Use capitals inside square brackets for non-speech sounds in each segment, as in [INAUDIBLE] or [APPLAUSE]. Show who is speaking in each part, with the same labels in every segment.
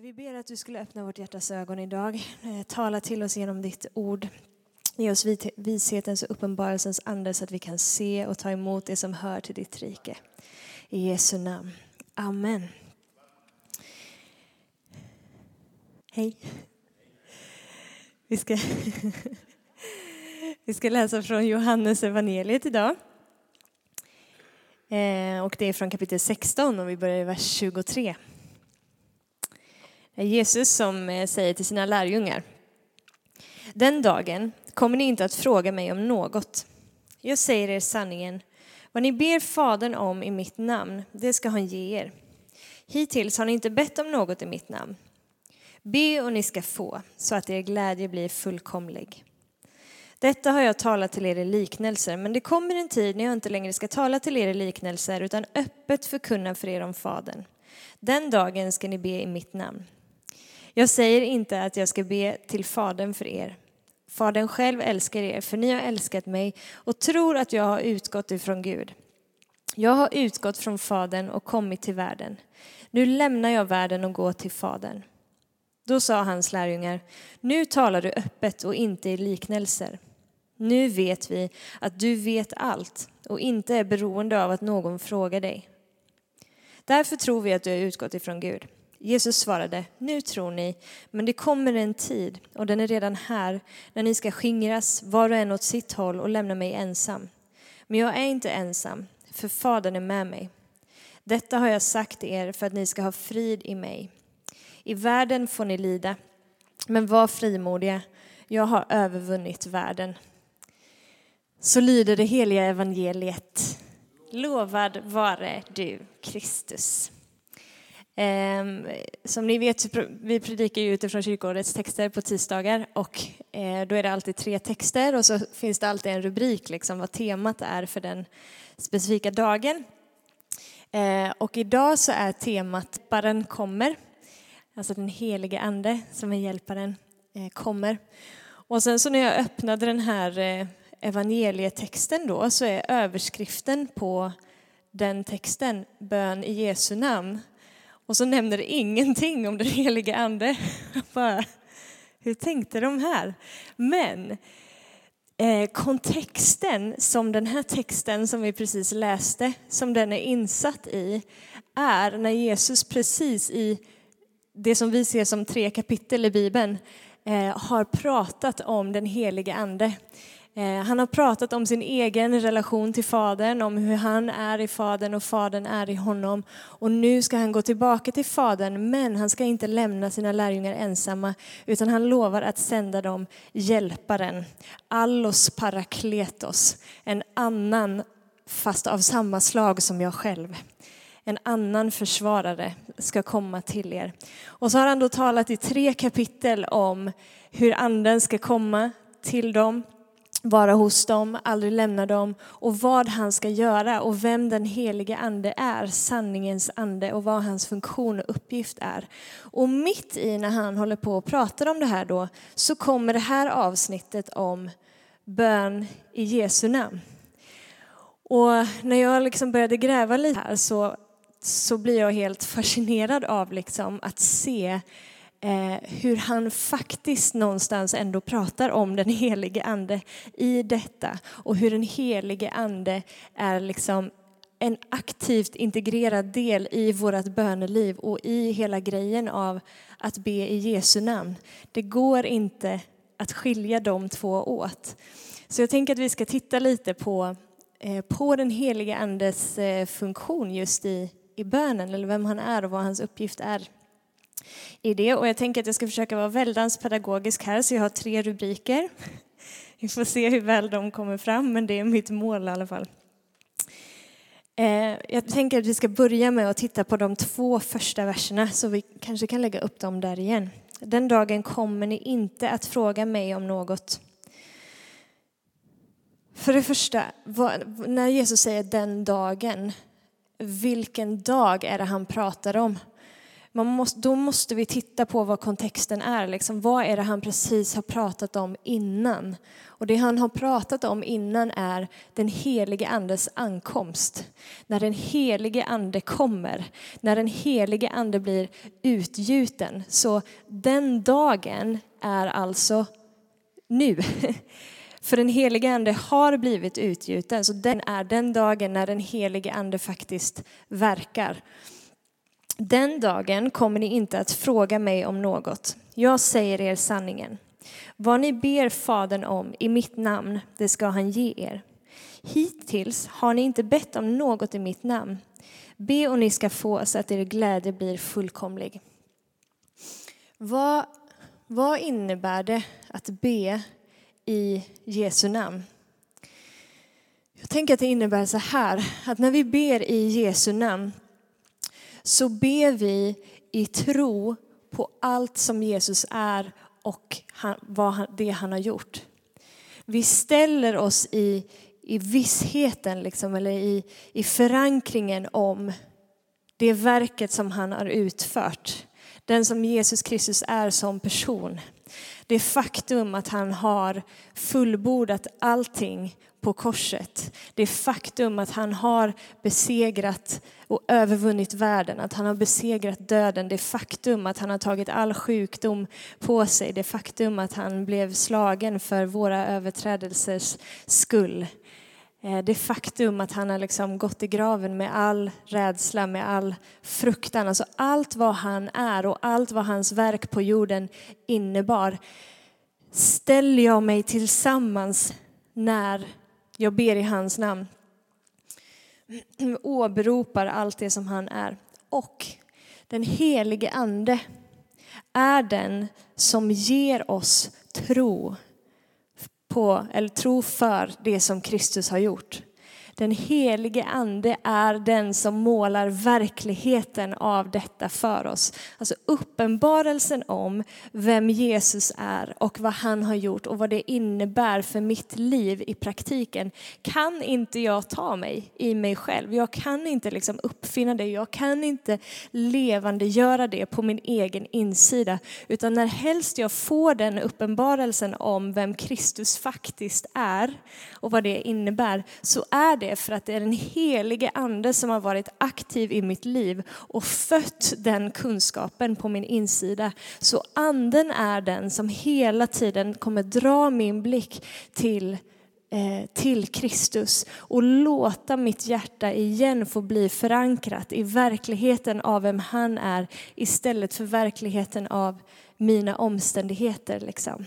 Speaker 1: Fader, vi ber att du skulle öppna vårt hjärtas ögon idag. Eh, tala till oss genom ditt ord. Ge oss vishetens och uppenbarelsens ande så att vi kan se och ta emot det som hör till ditt rike. I Jesu namn. Amen. Hej. Vi ska, [LAUGHS] vi ska läsa från Johannes evangeliet idag. Eh, och det är från kapitel 16 och vi börjar i vers 23. Är Jesus som eh, säger till sina lärjungar. Den dagen kommer ni inte att fråga mig om något. Jag säger er sanningen. Vad ni ber Fadern om i mitt namn, det ska han ge er. Hittills har ni inte bett om något i mitt namn. Be och ni ska få, så att er glädje blir fullkomlig. Detta har jag talat till er i liknelser, men det kommer en tid när jag inte längre ska tala till er i liknelser, utan öppet förkunna för er om Fadern. Den dagen ska ni be i mitt namn. Jag säger inte att jag ska be till Fadern för er. Fadern själv älskar er, för ni har älskat mig och tror att jag har utgått ifrån Gud. Jag har utgått från Fadern och kommit till världen. Nu lämnar jag världen och går till Fadern. Då sa hans lärjungar, nu talar du öppet och inte i liknelser. Nu vet vi att du vet allt och inte är beroende av att någon frågar dig. Därför tror vi att du har utgått ifrån Gud. Jesus svarade, nu tror ni, men det kommer en tid, och den är redan här, när ni ska skingras var och en åt sitt håll och lämna mig ensam. Men jag är inte ensam, för Fadern är med mig. Detta har jag sagt er för att ni ska ha frid i mig. I världen får ni lida, men var frimodiga, jag har övervunnit världen. Så lyder det heliga evangeliet. Lovad vare du, Kristus. Ehm, som ni vet, vi predikar ju utifrån kyrkårets texter på tisdagar och eh, då är det alltid tre texter och så finns det alltid en rubrik, liksom vad temat är för den specifika dagen. Eh, och idag så är temat Baren kommer, alltså den helige Ande som är hjälparen eh, kommer. Och sen så när jag öppnade den här evangelietexten då så är överskriften på den texten bön i Jesu namn. Och så nämner det ingenting om den helige ande. [LAUGHS] Bara, hur tänkte de här? Men eh, kontexten som den här texten som vi precis läste, som den är insatt i, är när Jesus precis i det som vi ser som tre kapitel i Bibeln eh, har pratat om den helige ande. Eh, han har pratat om sin egen relation till Fadern, om hur han är i Fadern och Fadern är i honom. Och nu ska han gå tillbaka till Fadern, men han ska inte lämna sina lärjungar ensamma, utan han lovar att sända dem Hjälparen, Allos Parakletos, en annan fast av samma slag som jag själv. En annan försvarare ska komma till er. Och så har han då talat i tre kapitel om hur anden ska komma till dem, vara hos dem, aldrig lämna dem och vad han ska göra och vem den helige ande är, sanningens ande och vad hans funktion och uppgift är. Och mitt i när han håller på och pratar om det här då så kommer det här avsnittet om bön i Jesu namn. Och när jag liksom började gräva lite här så, så blir jag helt fascinerad av liksom att se Eh, hur han faktiskt någonstans ändå pratar om den helige ande i detta och hur den helige ande är liksom en aktivt integrerad del i vårt böneliv och i hela grejen av att be i Jesu namn. Det går inte att skilja de två åt. Så jag tänker att vi ska titta lite på, eh, på den helige andes eh, funktion just i, i bönen, eller vem han är och vad hans uppgift är i det. Och jag tänker att jag ska försöka vara väldans pedagogisk här, så jag har tre rubriker. [LAUGHS] Vi får se hur väl de kommer fram, men det är mitt mål i alla fall. Eh, jag tänker att vi ska börja med att titta på de två första verserna, så vi kanske kan lägga upp dem där igen. Den dagen kommer ni inte att fråga mig om något. För det första, när Jesus säger den dagen, vilken dag är det han pratar om? Man måste, då måste vi titta på vad kontexten är. Liksom, vad är det han precis har pratat om innan? Och det han har pratat om innan är den helige andes ankomst. När den helige ande kommer, när den helige ande blir utgjuten. Så den dagen är alltså nu. [LAUGHS] För den helige ande har blivit utgjuten, så den är den dagen när den helige ande faktiskt verkar. Den dagen kommer ni inte att fråga mig om något. Jag säger er sanningen. Vad ni ber Fadern om i mitt namn, det ska han ge er. Hittills har ni inte bett om något i mitt namn. Be och ni ska få så att er glädje blir fullkomlig. Vad, vad innebär det att be i Jesu namn? Jag tänker att det innebär så här, att när vi ber i Jesu namn så ber vi i tro på allt som Jesus är och vad han, det han har gjort. Vi ställer oss i, i vissheten, liksom, eller i, i förankringen om det verket som han har utfört. Den som Jesus Kristus är som person. Det faktum att han har fullbordat allting på korset. Det faktum att han har besegrat och övervunnit världen, att han har besegrat döden. Det faktum att han har tagit all sjukdom på sig. Det faktum att han blev slagen för våra överträdelsers skull. Eh, det faktum att han har liksom gått i graven med all rädsla, med all fruktan. Alltså allt vad han är och allt vad hans verk på jorden innebar ställer jag mig tillsammans när jag ber i hans namn. [CLEARS THROAT] Åberopar allt det som han är. Och den helige ande är den som ger oss tro på, eller tro för det som Kristus har gjort. Den helige ande är den som målar verkligheten av detta för oss. Alltså uppenbarelsen om vem Jesus är och vad han har gjort och vad det innebär för mitt liv i praktiken kan inte jag ta mig i mig själv. Jag kan inte liksom uppfinna det, jag kan inte levandegöra det på min egen insida. Utan när helst jag får den uppenbarelsen om vem Kristus faktiskt är och vad det innebär så är det för att det är den helige ande som har varit aktiv i mitt liv och fött den kunskapen på min insida. Så anden är den som hela tiden kommer dra min blick till eh, till Kristus och låta mitt hjärta igen få bli förankrat i verkligheten av vem han är istället för verkligheten av mina omständigheter. Liksom.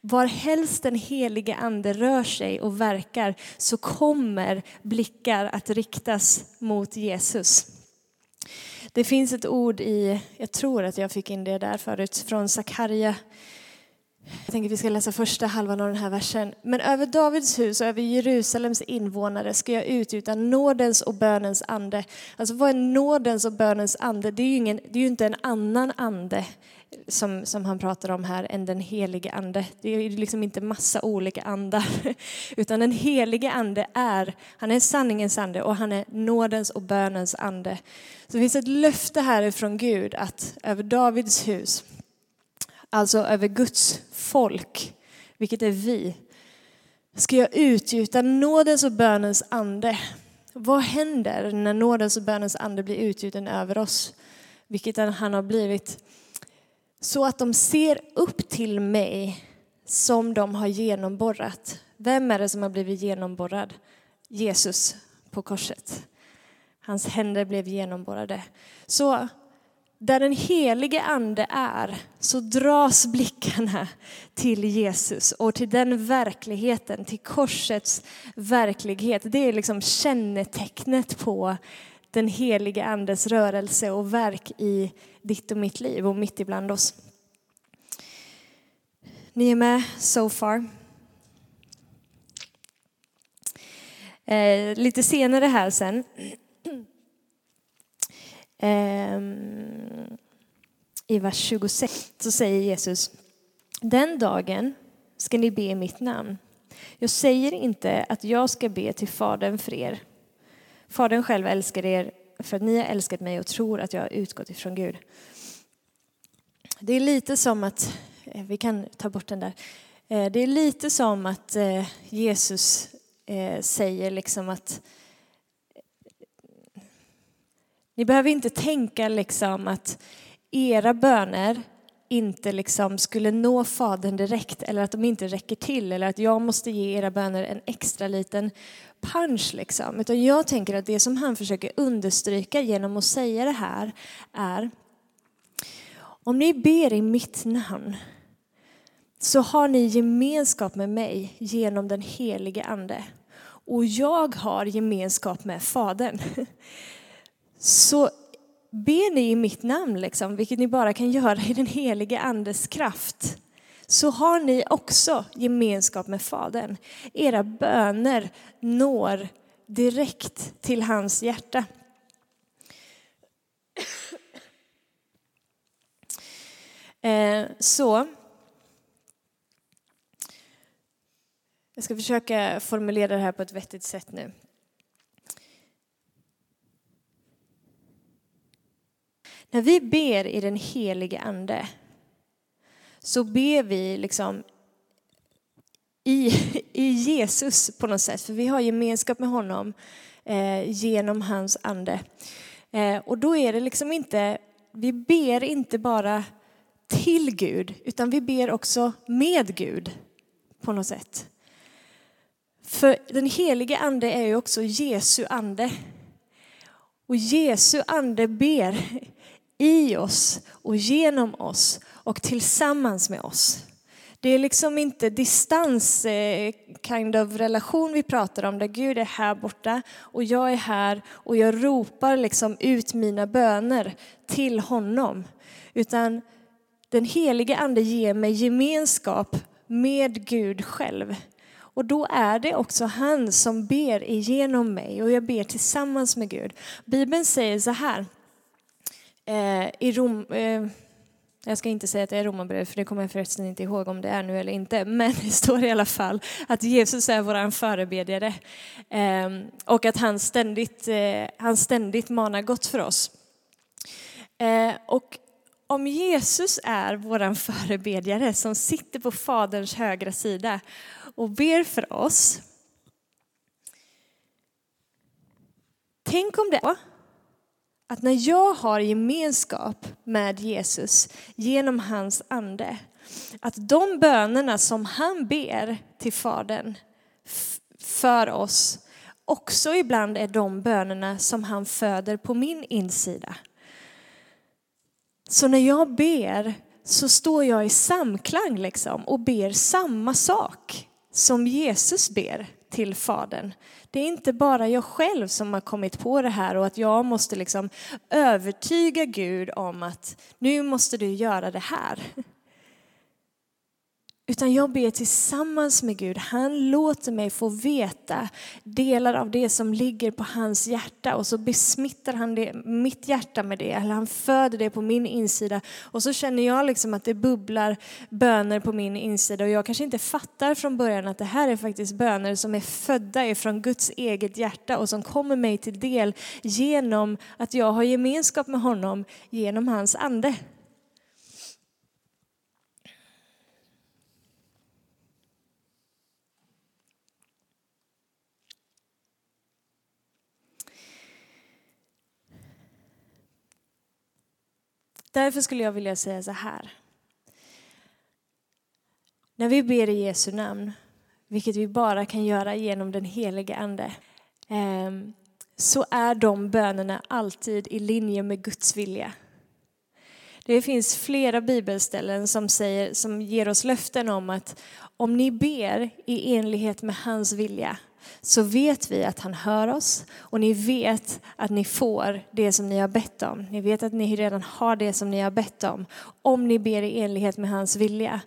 Speaker 1: Var helst den helige ande rör sig och verkar så kommer blickar att riktas mot Jesus. Det finns ett ord i, jag tror att jag fick in det där förut, från Sakarja. Jag tänker att vi ska läsa första halvan av den här versen. Men över Davids hus och över Jerusalems invånare ska jag utgjuta nådens och bönens ande. Alltså vad är nådens och bönens ande? Det är ju, ingen, det är ju inte en annan ande som, som han pratar om här än den helige ande. Det är liksom inte massa olika andar, [LAUGHS] utan den helige ande är, han är sanningens ande och han är nådens och bönens ande. Så det finns ett löfte härifrån Gud att över Davids hus, alltså över Guds folk, vilket är vi, ska jag utgjuta nådens och bönens ande. Vad händer när nådens och bönens ande blir utgjuten över oss? Vilket han har blivit så att de ser upp till mig som de har genomborrat. Vem är det som har blivit genomborrad? Jesus på korset. Hans händer blev genomborrade. Så där den helige ande är så dras blickarna till Jesus och till den verkligheten, till korsets verklighet. Det är liksom kännetecknet på den helige andes rörelse och verk i ditt och mitt liv och mitt ibland oss. Ni är med so far? Eh, lite senare här sen [CLEARS THROAT] eh, i vers 26 så säger Jesus Den dagen ska ni be i mitt namn. Jag säger inte att jag ska be till Fadern för er. Fadern själv älskar er för att ni har älskat mig och tror att jag har utgått ifrån Gud. Det är lite som att, eh, vi kan ta bort den där. Eh, det är lite som att eh, Jesus säger liksom att ni behöver inte tänka liksom att era böner inte liksom skulle nå Fadern direkt eller att de inte räcker till eller att jag måste ge era böner en extra liten punch. Liksom. Utan jag tänker att det som han försöker understryka genom att säga det här är om ni ber i mitt namn så har ni gemenskap med mig genom den helige Ande. Och jag har gemenskap med Fadern. [LAUGHS] Så ber ni i mitt namn, liksom, vilket ni bara kan göra i den helige Andes kraft, så har ni också gemenskap med Fadern. Era böner når direkt till hans hjärta. [CLEARS THROAT] Eh, så jag ska försöka formulera det här på ett vettigt sätt nu. När vi ber i den helige Ande så ber vi liksom i, i Jesus på något sätt, för vi har gemenskap med honom eh, genom hans ande. Eh, och då är det liksom inte, vi ber inte bara till Gud, utan vi ber också med Gud på något sätt. För den helige ande är ju också Jesu ande. Och Jesu ande ber i oss och genom oss och tillsammans med oss. Det är liksom inte distans eh, kind of relation vi pratar om där Gud är här borta och jag är här och jag ropar liksom ut mina böner till honom. Utan den helige ande ger mig gemenskap med Gud själv. Och då är det också han som ber igenom mig och jag ber tillsammans med Gud. Bibeln säger så här Eh, I Rom, eh, jag ska inte säga att det är Romarbrevet, för det kommer jag förresten inte ihåg om det är nu eller inte. Men det står i alla fall att Jesus är vår förebedjare ehm, och att han ständigt, eh, han ständigt manar gott för oss. Eh, och om Jesus är vår förebedjare som sitter på Faderns högra sida och ber för oss. Tänk om det att när jag har gemenskap med Jesus genom hans ande, att de bönerna som han ber till Fadern för oss också ibland är de bönerna som han föder på min insida. Så när jag ber så står jag i samklang liksom och ber samma sak som Jesus ber till Fadern. Det är inte bara jag själv som har kommit på det här och att jag måste liksom övertyga Gud om att nu måste du göra det här. Utan jag ber tillsammans med Gud. Han låter mig få veta delar av det som ligger på hans hjärta och så besmittar han det, mitt hjärta med det. Eller han föder det på min insida. Och så känner jag liksom att det bubblar böner på min insida. Och jag kanske inte fattar från början att det här är faktiskt böner som är födda ifrån Guds eget hjärta och som kommer mig till del genom att jag har gemenskap med honom genom hans ande. Därför skulle jag vilja säga så här. När vi ber i Jesu namn, vilket vi bara kan göra genom den helige Ande, ehm, så är de bönerna alltid i linje med Guds vilja. Det finns flera bibelställen som, säger, som ger oss löften om att om ni ber i enlighet med hans vilja så vet vi att han hör oss och ni vet att ni får det som ni har bett om. Ni vet att ni redan har det som ni har bett om, om ni ber i enlighet med hans vilja.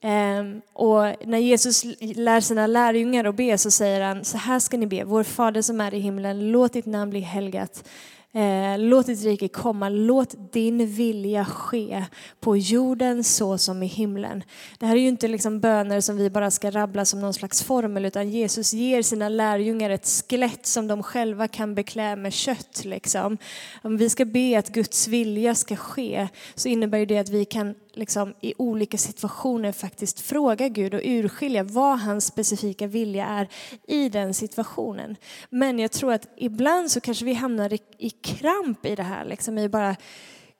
Speaker 1: Ehm, och när Jesus lär sina lärjungar att be så säger han, så här ska ni be, vår Fader som är i himlen, låt ditt namn bli helgat. Eh, låt ditt rike komma, låt din vilja ske på jorden så som i himlen. Det här är ju inte liksom böner som vi bara ska rabbla som någon slags formel utan Jesus ger sina lärjungar ett skelett som de själva kan beklä med kött. Liksom. Om vi ska be att Guds vilja ska ske så innebär det att vi kan liksom, i olika situationer faktiskt fråga Gud och urskilja vad hans specifika vilja är i den situationen. Men jag tror att ibland så kanske vi hamnar i, i kramp i det här, liksom, i bara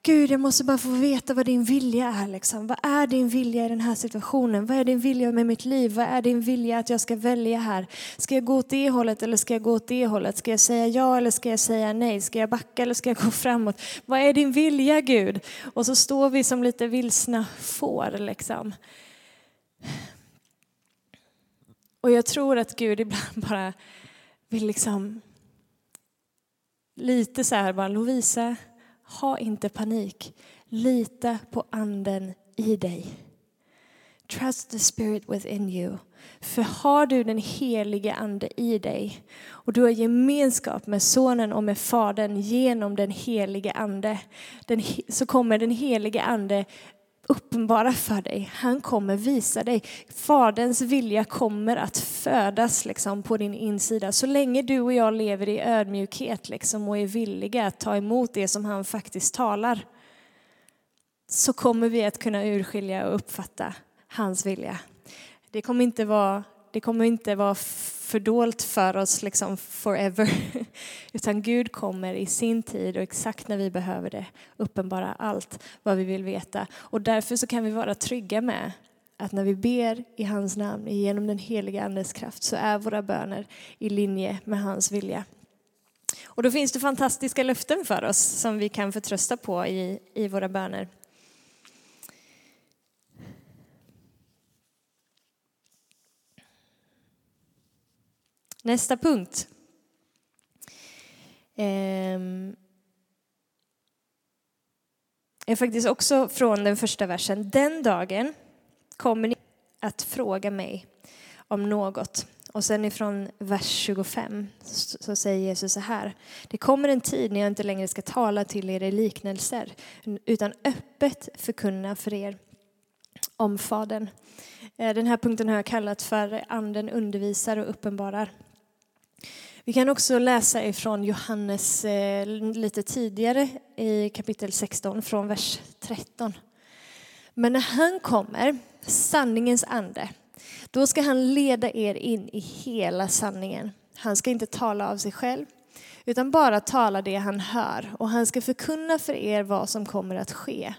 Speaker 1: Gud, jag måste bara få veta vad din vilja är. Liksom. Vad är din vilja i den här situationen? Vad är din vilja med mitt liv? Vad är din vilja att jag ska välja här? Ska jag gå åt det hållet eller ska jag gå åt det hållet? Ska jag säga ja eller ska jag säga nej? Ska jag backa eller ska jag gå [LAUGHS] framåt? Vad är din vilja, Gud? Och så står vi som lite vilsna får. Liksom. Och jag tror att Gud ibland [LAUGHS] bara vill liksom lite så här bara, Lovisa, ha inte panik. Lita på anden i dig. Trust the spirit within you. För har du den helige ande i dig och du har gemenskap med sonen och med fadern genom den helige ande, den, så kommer den helige ande uppenbara för dig. Han kommer visa dig. Faderns vilja kommer att födas liksom, på din insida. Så länge du och jag lever i ödmjukhet liksom, och är villiga att ta emot det som han faktiskt talar så kommer vi att kunna urskilja och uppfatta hans vilja. Det kommer inte vara, det kommer inte vara fördolt för oss liksom forever. [LAUGHS] Utan Gud kommer i sin tid och exakt när vi behöver det uppenbara allt vad vi vill veta. Och därför så kan vi vara trygga med att när vi ber i hans namn genom den heliga Andes kraft så är våra böner i linje med hans vilja. Och då finns det fantastiska löften för oss som vi kan förtrösta på i, i våra böner. Nästa punkt. Ehm, är faktiskt också från den första versen. Den dagen kommer ni att fråga mig om något. Och sen ifrån vers 25 så säger Jesus så här. Det kommer en tid när jag inte längre ska tala till er i liknelser utan öppet förkunna för er om Fadern. Eh, den här punkten har jag kallat för Anden undervisar och uppenbarar. Vi kan också läsa ifrån Johannes eh, lite tidigare i kapitel 16 från vers 13. Men när han kommer, sanningens ande, då ska han leda er in i hela sanningen. Han ska inte tala av sig själv, utan bara tala det han hör och han ska förkunna för er vad som kommer att ske.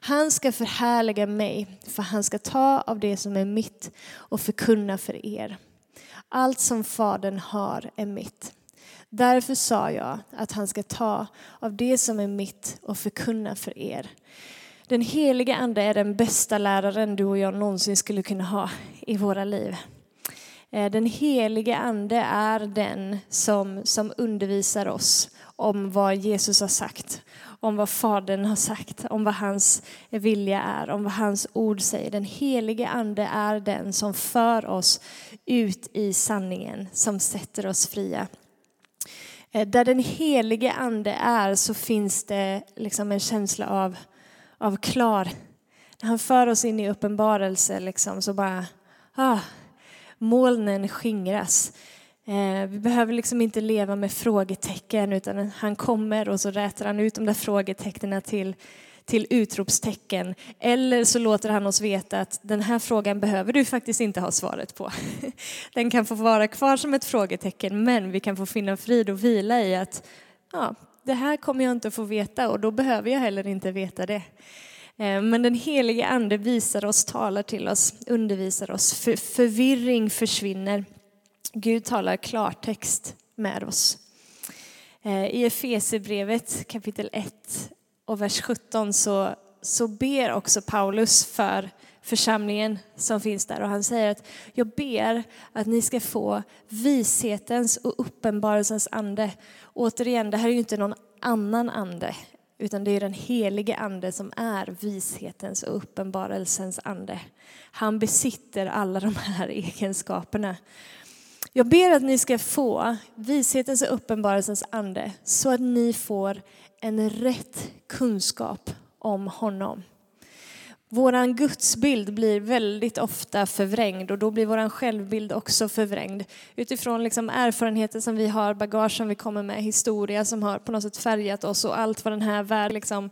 Speaker 1: Han ska förhärliga mig, för han ska ta av det som är mitt och förkunna för er. Allt som Fadern har är mitt. Därför sa jag att han ska ta av det som är mitt och förkunna för er. Den heliga Ande är den bästa läraren du och jag någonsin skulle kunna ha i våra liv. Eh, den helige Ande är den som, som undervisar oss om vad Jesus har sagt, om vad Fadern har sagt, om vad hans vilja är, om vad hans ord säger. Den helige Ande är den som för oss ut i sanningen, som sätter oss fria. Eh, där den helige Ande är så finns det liksom en känsla av, av klar. När han för oss in i uppenbarelse liksom, så bara, ah, molnen skingras. Eh, vi behöver liksom inte leva med frågetecken utan han kommer och så rätar han ut de där frågetecknen till, till utropstecken. Eller så låter han oss veta att den här frågan behöver du faktiskt inte ha svaret på. [LAUGHS] Den kan få vara kvar som ett frågetecken men vi kan få finna frid och vila i att ja, det här kommer jag inte få veta och då behöver jag heller inte veta det. Eh, men den helige ande visar oss, talar till oss, undervisar oss. För, förvirring försvinner. Gud talar klartext med oss. Eh, I Efesierbrevet kapitel 1 och vers 17 så, så ber också Paulus för församlingen som finns där och han säger att jag ber att ni ska få vishetens och uppenbarelsens ande. Återigen, det här är ju inte någon annan ande utan det är den helige ande som är vishetens och uppenbarelsens ande. Han besitter alla de här [LAUGHS] egenskaperna. Jag ber att ni ska få vishetens och uppenbarelsens ande så att ni får en rätt kunskap om honom. Vår gudsbild blir väldigt ofta förvrängd och då blir vår självbild också förvrängd. Utifrån liksom erfarenheter som vi har, bagage som vi kommer med, historia som har på något sätt färgat oss och allt vad den här världen liksom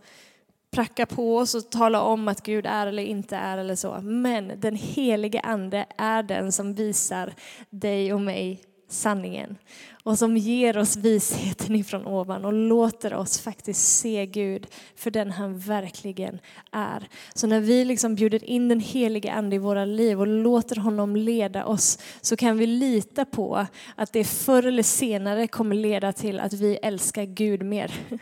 Speaker 1: prackar på oss och talar om att Gud är eller inte är eller så. Men den helige ande är den som visar dig och mig sanningen och som ger oss visheten ifrån ovan och låter oss faktiskt se Gud för den han verkligen är. Så när vi liksom bjuder in den helige Ande i våra liv och låter honom leda oss så kan vi lita på att det förr eller senare kommer leda till att vi älskar Gud mer. [LAUGHS]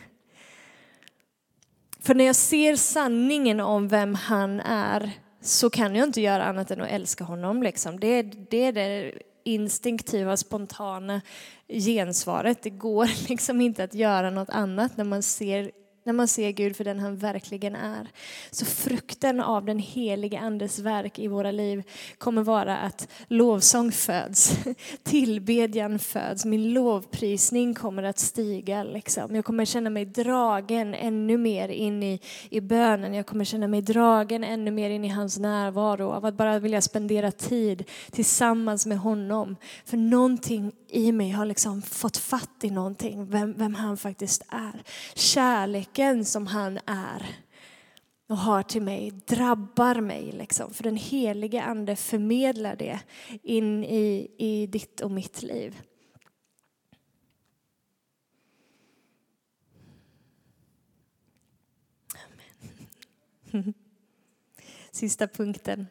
Speaker 1: För när jag ser sanningen om vem han är så kan jag inte göra annat än att älska honom. Liksom. Det, det är det instinktiva, spontana gensvaret. Det går [LAUGHS] liksom inte att göra något annat när man ser när man ser Gud för den han verkligen är. Så frukten av den helige Andes verk i våra liv kommer vara att lovsång föds, [LAUGHS] tillbedjan föds, min lovprisning kommer att stiga. Liksom. Jag kommer känna mig dragen ännu mer in i, i bönen, jag kommer känna mig dragen ännu mer in i hans närvaro, av att bara vilja spendera tid tillsammans med honom. För någonting i mig har liksom fått fatt i någonting, vem, vem han faktiskt är. Kärlek. Kärleken som han är och har till mig drabbar mig. Liksom. För den helige ande förmedlar det in i, i ditt och mitt liv. Amen. [LAUGHS] Sista punkten.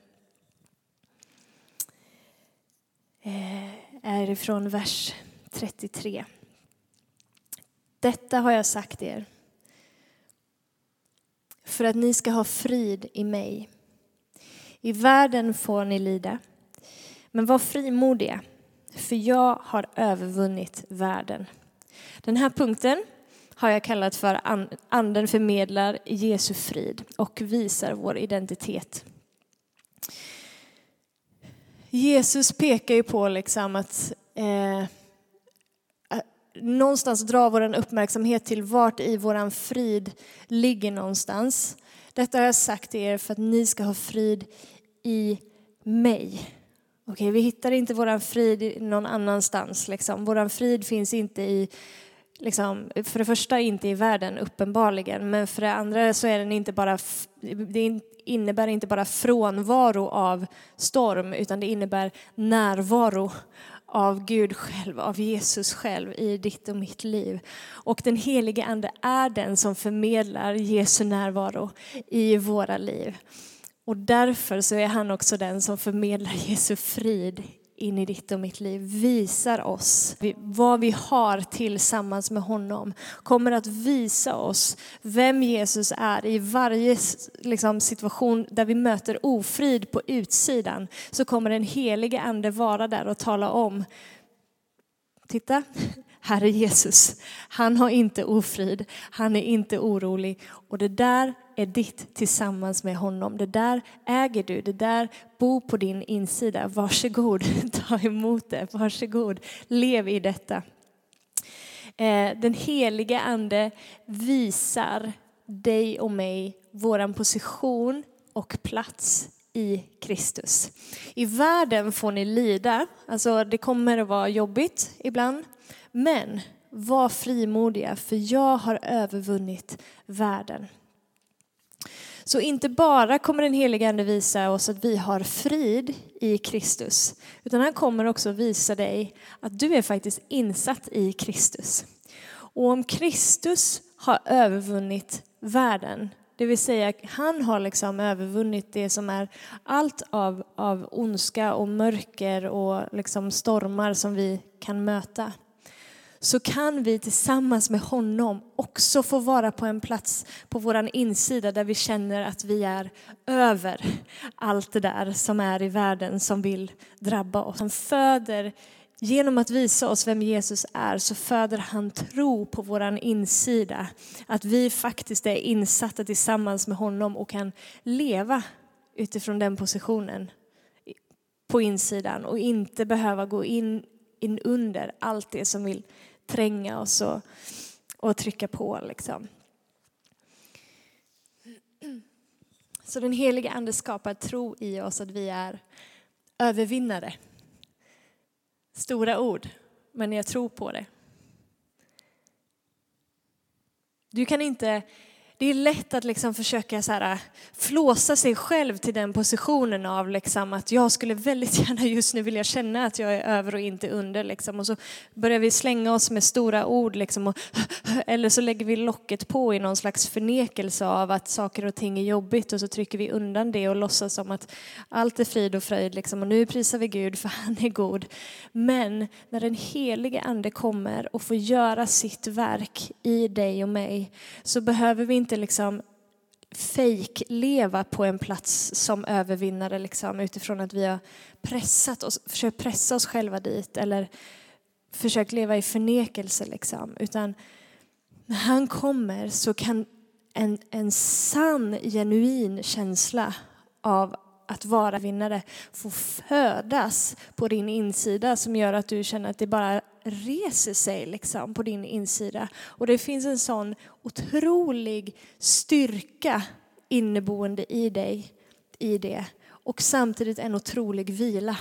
Speaker 1: Eh, är ifrån vers 33. Detta har jag sagt er för att ni ska ha frid i mig. I världen får ni lida, men var frimodiga, för jag har övervunnit världen. Den här punkten har jag kallat för Anden förmedlar Jesu frid och visar vår identitet. Jesus pekar ju på liksom att eh, någonstans dra vår uppmärksamhet till vart i våran frid ligger någonstans. Detta har jag sagt till er för att ni ska ha frid i mig. Okej, vi hittar inte våran frid någon annanstans. Liksom. Våran frid finns inte i, liksom, för det första inte i världen uppenbarligen, men för det andra så är den inte bara, det innebär inte bara frånvaro av storm, utan det innebär närvaro av Gud själv, av Jesus själv i ditt och mitt liv. Och den helige Ande är den som förmedlar Jesu närvaro i våra liv. Och därför så är han också den som förmedlar Jesu frid in i ditt och mitt liv, visar oss vad vi har tillsammans med honom, kommer att visa oss vem Jesus är i varje liksom, situation där vi möter ofrid på utsidan, så kommer den helige ande vara där och tala om, titta, här är Jesus. Han har inte ofrid, han är inte orolig och det där är ditt tillsammans med honom. Det där äger du, det där bor på din insida. Varsågod, [LAUGHS] ta emot det. Varsågod, lev i detta. Eh, den helige ande visar dig och mig våran position och plats i Kristus. I världen får ni lida, alltså det kommer att vara jobbigt ibland, men var frimodiga för jag har övervunnit världen. Så inte bara kommer den helige Ande visa oss att vi har frid i Kristus, utan han kommer också visa dig att du är faktiskt insatt i Kristus. Och om Kristus har övervunnit världen, det vill säga han har liksom övervunnit det som är allt av, av ondska och mörker och liksom stormar som vi kan möta så kan vi tillsammans med honom också få vara på en plats på vår insida där vi känner att vi är över allt det där som är i världen som vill drabba oss. Han föder, genom att visa oss vem Jesus är, så föder han tro på vår insida. Att vi faktiskt är insatta tillsammans med honom och kan leva utifrån den positionen på insidan och inte behöva gå in, in under allt det som vill tränga oss och, och trycka på. Liksom. Så den heliga Ande skapar tro i oss att vi är övervinnare. Stora ord, men jag tror på det. Du kan inte, det är lätt att liksom försöka så här, äh, flåsa sig själv till den positionen av liksom att jag skulle väldigt [LAUGHS] gärna just nu vilja känna att jag är över och inte under. Liksom. Och så börjar vi slänga oss med stora ord liksom, och, [LAUGHS] eller så lägger vi locket på i någon slags förnekelse av att saker och ting är jobbigt och så trycker vi undan det och låtsas som att allt är frid och fröjd liksom, och nu prisar vi Gud för [LAUGHS] han är god. Men när den helige ande kommer och får göra sitt verk i dig och mig så behöver vi inte liksom fake leva på en plats som övervinnare liksom, utifrån att vi har pressat oss, försökt pressa oss själva dit eller försökt leva i förnekelse. Liksom. Utan när han kommer så kan en, en sann, genuin känsla av att vara vinnare få födas på din insida som gör att du känner att det bara reser sig liksom på din insida. Och det finns en sån otrolig styrka inneboende i dig i det och samtidigt en otrolig vila.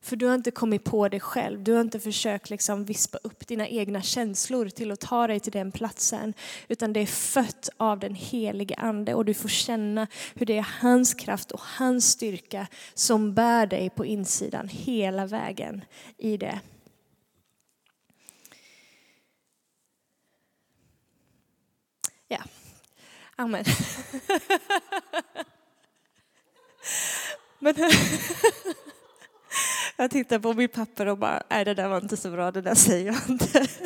Speaker 1: För du har inte kommit på det själv. Du har inte försökt liksom vispa upp dina egna känslor till att ta dig till den platsen. Utan det är fött av den helige ande och du får känna hur det är hans kraft och hans styrka som bär dig på insidan hela vägen i det. Ja, amen. [LAUGHS] Men [LAUGHS] jag tittar på mitt papper och bara, nej det där var inte så bra, det där säger jag inte. [LAUGHS]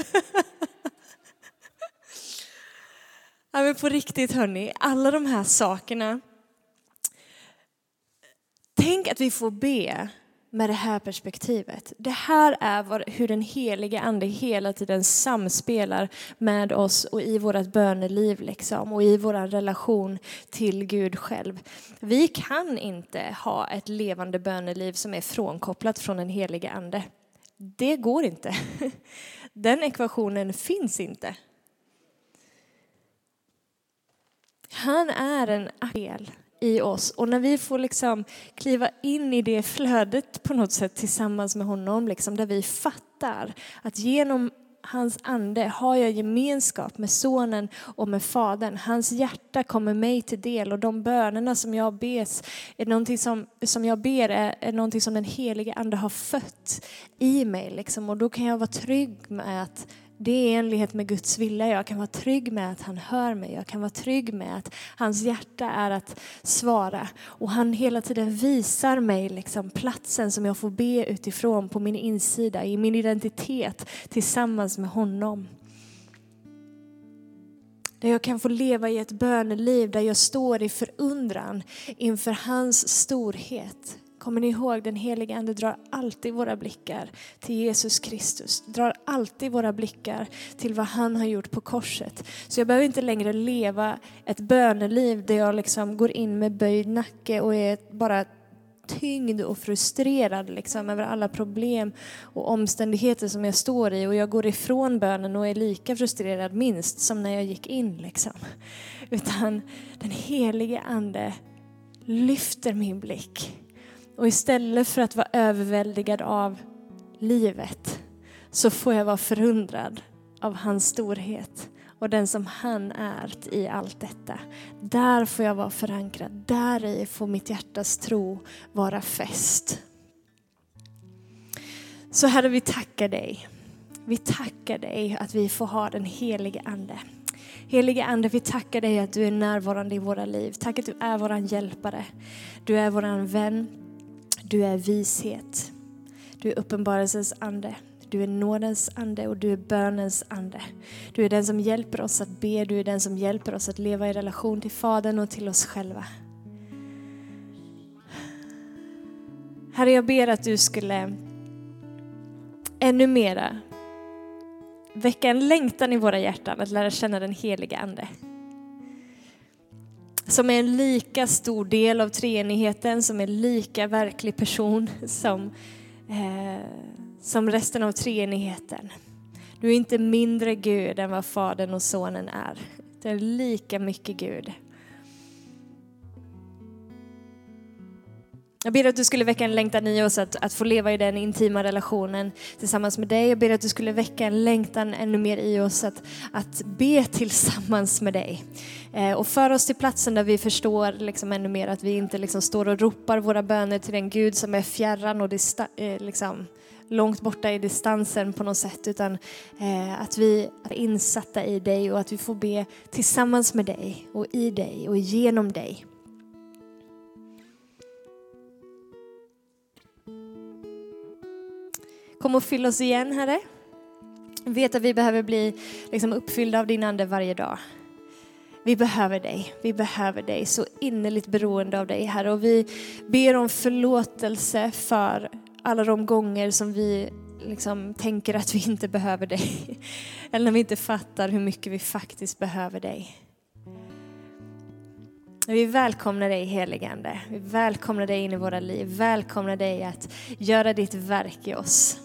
Speaker 1: Ja, men på riktigt hörni, alla de här sakerna. Tänk att vi får be med det här perspektivet. Det här är hur den helige ande hela tiden samspelar med oss och i vårt böneliv liksom, och i vår relation till Gud själv. Vi kan inte ha ett levande böneliv som är frånkopplat från den helige ande. Det går inte. [LAUGHS] Den ekvationen finns inte. Han är en del i oss. Och när vi får liksom kliva in i det flödet på något sätt tillsammans med honom, liksom, där vi fattar att genom hans ande har jag gemenskap med sonen och med fadern. Hans hjärta kommer mig till del och de bönerna som jag ber är någonting som, som jag ber är, är någonting som den helige ande har fött i mig. Liksom. Och då kan jag vara trygg med att det är i enlighet med Guds vilja. Jag kan vara trygg med att han hör mig. Jag kan vara trygg med att hans hjärta är att svara. Och han hela tiden visar mig liksom platsen som jag får be utifrån på min insida, i min identitet tillsammans med honom. Där jag kan få leva i ett böneliv där jag står i förundran inför hans storhet. Kommer ni ihåg, den heliga Ande drar alltid våra blickar till Jesus Kristus. Drar alltid våra blickar till vad han har gjort på korset. Så jag behöver inte längre leva ett böneliv där jag liksom går in med böjd nacke och är bara tyngd och frustrerad liksom, över alla problem och omständigheter som jag står i och jag går ifrån bönen och är lika frustrerad minst som när jag gick in. Liksom. Utan den helige Ande lyfter min blick och istället för att vara överväldigad av livet så får jag vara förundrad av hans storhet och den som han är i allt detta. Där får jag vara förankrad. Där i får mitt hjärtas tro vara fäst. Så Herre, vi tackar dig. Vi tackar dig att vi får ha den helige Ande. Helige Ande, vi tackar dig att du är närvarande i våra liv. Tack att du är vår hjälpare. Du är vår vän. Du är vishet. Du är uppenbarelsens ande. Du är nådens ande och du är bönens ande. Du är den som hjälper oss att be, du är den som hjälper oss att leva i relation till Fadern och till oss själva. Herre, jag ber att du skulle ännu mera väcka en längtan i våra hjärtan att lära känna den heliga Ande som är en lika stor del av treenigheten, som är lika verklig person som, eh, som resten av treenigheten. Du är inte mindre Gud än vad Fadern och Sonen är. Du är lika mycket Gud. Jag ber att du skulle väcka en längtan i oss att, att få leva i den intima relationen tillsammans med dig. Jag ber att du skulle väcka en längtan ännu mer i oss att, att be tillsammans med dig. Eh, och för oss till platsen där vi förstår liksom ännu mer att vi inte liksom står och ropar våra böner till den Gud som är fjärran och dista, eh, liksom, långt borta i distansen på något sätt utan eh, att vi är insatta i dig och att vi får be tillsammans med dig och i dig och genom dig. Kom och fyll oss igen, Herre. Vet att vi behöver bli liksom, uppfyllda av din Ande varje dag. Vi behöver dig, vi behöver dig, så innerligt beroende av dig, Herre. Och vi ber om förlåtelse för alla de gånger som vi liksom tänker att vi inte behöver dig. [LAUGHS] Eller när vi inte fattar hur mycket vi faktiskt behöver dig. Vi välkomnar dig heligande. Vi välkomnar dig in i våra liv. Välkomnar dig att göra ditt verk i oss.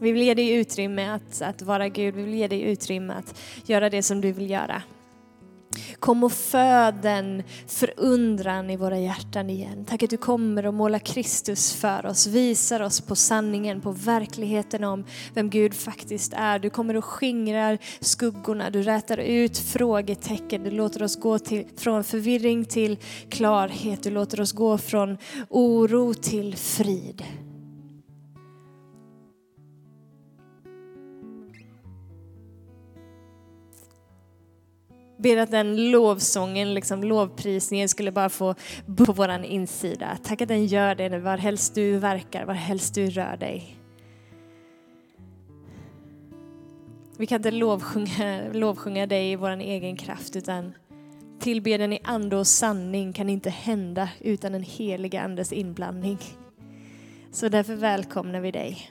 Speaker 1: Vi vill ge dig utrymme att, att vara Gud, vi vill ge dig utrymme att göra det som du vill göra. Kom och föd den förundran i våra hjärtan igen. Tack att du kommer och målar Kristus för oss, visar oss på sanningen, på verkligheten om vem Gud faktiskt är. Du kommer och skingrar skuggorna, du rätar ut frågetecken, du låter oss gå till, från förvirring till klarhet, du låter oss gå från oro till frid. Ber att den lovsången, liksom lovprisningen skulle bara få bo på våran insida. Tack att den gör det var helst du verkar, var helst du rör dig. Vi kan inte lovsjunga, lovsjunga dig i vår egen kraft utan tillbeden i ande och sanning kan inte hända utan en helig andes inblandning. Så därför välkomnar vi dig.